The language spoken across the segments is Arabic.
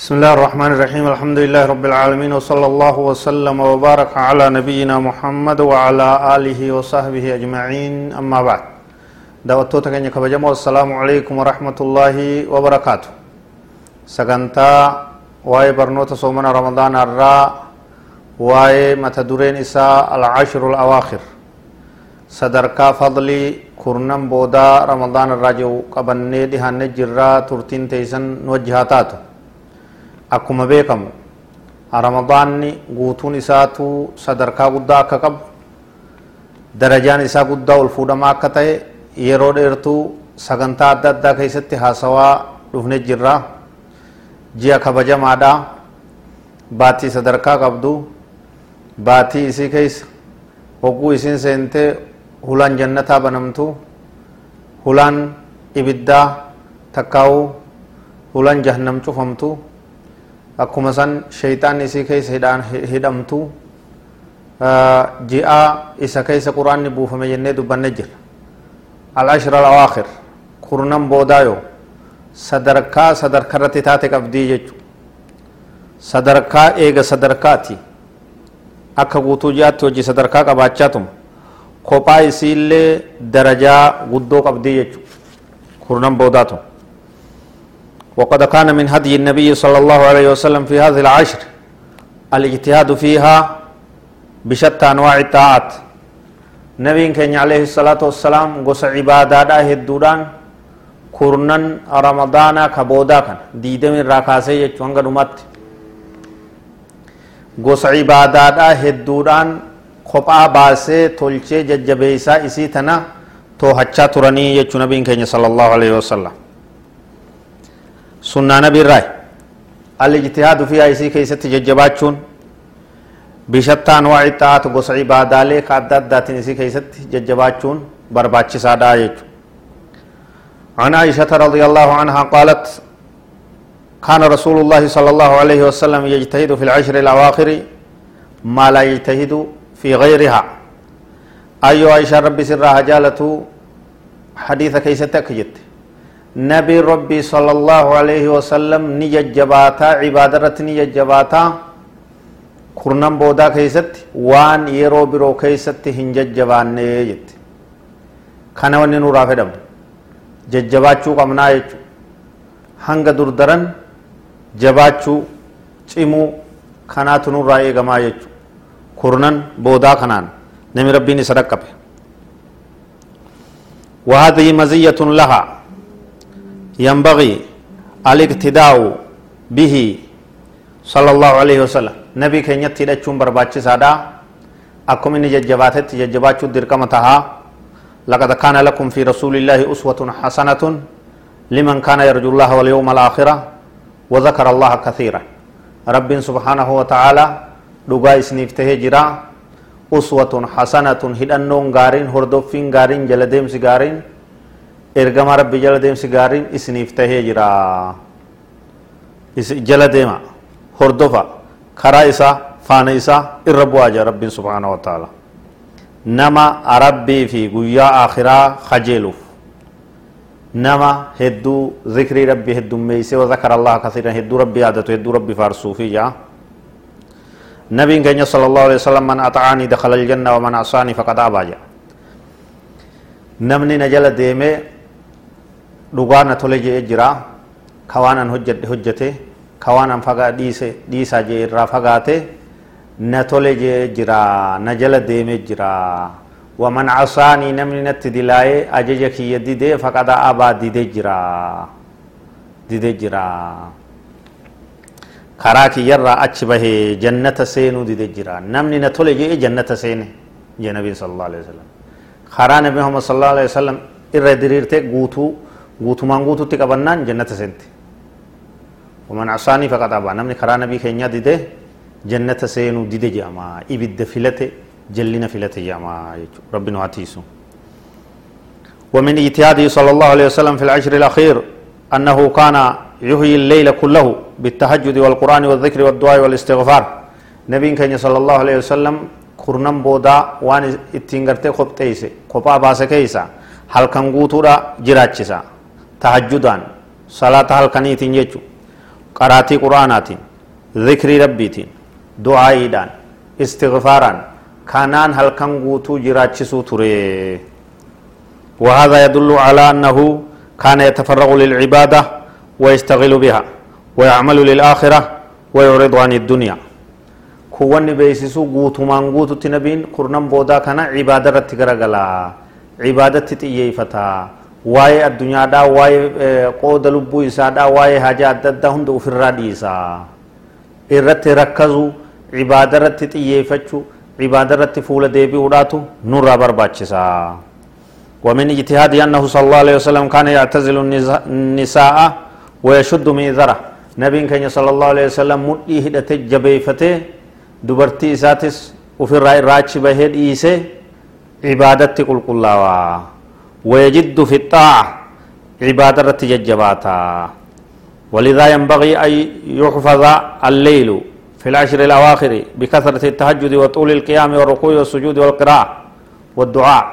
بسم الله الرحمن الرحيم. الحمد لله رب العالمين وصلى الله وسلم وبارك على نبينا محمد وعلى آله وصحبه أجمعين. أما بعد دعوتو تكني كبجمع السلام عليكم ورحمة الله وبركاته. سقنتا واي برنوت صومنا رمضان الرا واي متدورين إساء العشر الأواخر. صدركا فضلي كرنم بودا رمضان الراجو قبني دهان نجرا ترتين تيسن نوجهاتاتو. Akkuma beekamu ramadaanni guutuun isaatu sadarkaa guddaa akka qabu darajaan isaa guddaa ol fuudhamaa akka ta'e yeroo dheertuu sagantaa adda addaa keessatti haasawaa dhufne jirra ji'a kabajamaadha baatii sadarkaa qabdu baatii isii keessa hogguu isiin seentee hulaan jannataa banamtu hulaan ibiddaa takkaa'u hulaan jahannam cufamtu akkuma san shayxaan isii keessa hidhamtu ji'a isa keessa quraanni buufame jennee dubbanne jira al-ashra al-awaakhir kurnan boodaa yoo sadarkaa sadarkarratti taate qabdii jechu sadarkaa eega sadarkaati akka guutuu ji'aatti hojii sadarkaa qabaachaatum kophaa isiillee darajaa guddoo qabdii jechu kurnan boodaatu وقد كان من هدي النبي صلى الله عليه وسلم في هذه العشر الاجتهاد فيها بشتى أنواع الطاعات. نبي كان عليه الصلاة والسلام قص عبادة هدودان كورنن رمضان كبودا كان. ديدم الراكاسي يجوان قدمت قص عبادة هدودان kophaa baasee tolchee jajjabeeysaa isii tana toohachaa turanii jechuu nabiin keenya sala allahu alaihi wasallam sunnaa nabii irraa al-ijtihaadu fi isii keessatti jajjabachuun bishatta anwaaci xaa'atu gosa ibaadaalee ka adda addaatiin isii keessatti jajjabaachuun barbaachisaadha jechuudha عن عائشة رضي الله عنها قالت كان رسول الله صلى الله عليه وسلم يجتهد في العشر الأواخر ما لا يجتهد في غيرها أيها عائشة ربي سرها جالته حديث كيستك جت نبي ربي صلى الله عليه وسلم نججباتا عبادرت نججباتا kurnan boodaa keessatti waan yeroo biroo keessatti hin jajjabaanne jette kana wanni nurraa fedhamu jajjabaachuu qabnaa jechu hanga durdaran jabaachuu cimuu kanaatu nurraa eegamaa jechu kurnan boodaa kanaan nami rabbiin isa dhaqqabe وهذه مزية لها ينبغي الاقتداء به صلى الله عليه وسلم. نبي كينيت تيدچون برباچي سادا اكم ان ججباتت ججباچو دركم تها لقد كان لكم في رسول الله أسوة حسنة لمن كان يرجو الله واليوم الآخرة وذكر الله كثيرا. رب سبحانه وتعالى tahee jira uswatun hasanatun hidhannoon gaariin hordoffiin gaariin jala deemsi gaariin ergama rabbi jala deemsi gaariin isiniif tahee jira jala deema hordofa karaa isaa faana isaa irra bu'aa jira rabbiin subhaanahu wa ta'ala nama rabbii fi guyyaa akhiraa kajeeluuf nama hedduu zikrii rabbii heddummeeysee wa zakara allaha kasiiran hedduu rabbii yaadatu hedduu rabbii faarsuufi jaa نبي كان صلى الله عليه وسلم من أطعني دخل الجنة ومن عصاني فقد أبى نمني نجل ديمه dhugaana tole jee jira kawaanan hojjadhe hojjete kawaanan fagaa dhiise dhiisaa jee irraa fagaate na tole jee jira na jala deeme jira waman casaanii namni natti dilaayee ajaja kiyya didee faqada abaa dide jira dide jira karaa kiyyarraa achi bahee jannata seenuu dide jira namni na tole jee jannata seene jee nabiin sala allahu alehi wasalam karaa nabi muhammad sala allahu alehi wasalam irra diriirte guutuu guutumaan guututti qabannaan jannata seenti. Waman asaanii faqad abaa. Namni karaa nabii keenyaa dide jannata seenuu dide jedhama ibidda filate jallina filate jedhama jechuudha rabbi nu haa tiisu ومن اجتهاده صلى الله عليه وسلم في العشر الأخير أنه كان يحيي الليل كله بالتهجد والقرآن والذكر والدعاء والاستغفار نبي كان صلى الله عليه وسلم كرنم بودا وان اتنغرتي خبتيسي خبا باسكيسا هل كان قوتورا جراتشسا tahajjudaan salaata halkaniitiin jechu qaraatii qur'aanaatiin zikrii rabbiitiin du'aayiidhaan istighfaaraan kanaan halkan guutuu jiraachisuu ture وهذا يدل على أنه كان يتفرغ للعبادة ويستغل بها ويعمل للآخرة ويعرض عن الدنيا كوان بيسسو قوتو من قوتو تنبين قرنم بودا كان عبادة رتقرقلا عبادة تتئيفتا واي الدنيا دا واي قود لبو إسا دا واي حاجة دا هند أفراد إسا إرت ركزو عبادة رتتئيفتشو عبادة رت فول ديبي وداتو نور برباچسا ومن اجتهاد أنه صلى الله عليه وسلم كان يعتزل النساء ويشد ميذره نبي كان صلى الله عليه وسلم مدي هدته جبيفته دبرتي إساتس وفي الرأي راج بهد إيسه عبادتي قل قل ويجد في الطاعة عبادة تججباتا ولذا ينبغي أن يحفظ الليل في العشر الأواخر بكثرة التهجد وطول القيام والركوع والسجود والقراءة والدعاء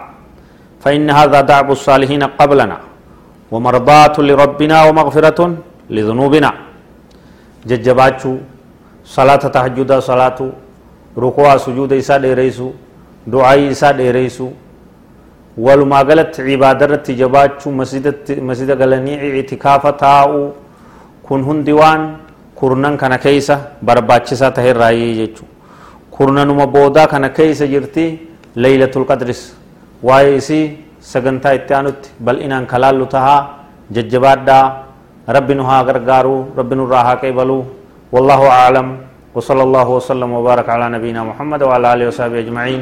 فإن هذا دعب الصالحين قبلنا ومرضاة لربنا ومغفرة لذنوبنا. ججباتشو صلاة تهجد صلاة ركوع سجود إسا ديريسو دعاء إسا ديريسو walumaa galatti cibaadairratti jabaachuu masjida galanii ictikaafa taa'u kun hundi waan kurnan kana keeysa barbaachisaa tahe irraayee jechu kurnanuma boodaa kana keeysa jirti leylatul qadris waa'ee isii sagantaa itti aanutti bal'inaan kalaallu tahaa jajjabaadhaa haa gargaaruu rabbi nurraa haa qeebaluu والله أعلم وصلى الله وسلم وبارك على نبينا محمد وعلى آله وصحبه أجمعين